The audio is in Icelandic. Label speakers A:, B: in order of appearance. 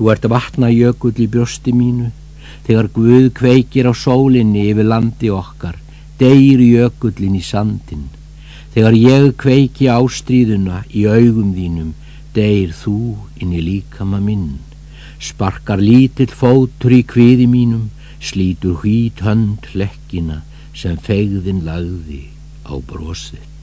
A: Þú ert vatna jökull í brjósti mínu, þegar Guð kveikir á sólinni yfir landi okkar, deyr jökullin í sandin. Þegar ég kveiki ástríðuna í augum þínum, deyr þú inn í líkama minn. Sparkar lítill fótur í kviði mínum, slítur hvít hönd hlekkina sem fegðin lagði á brosið.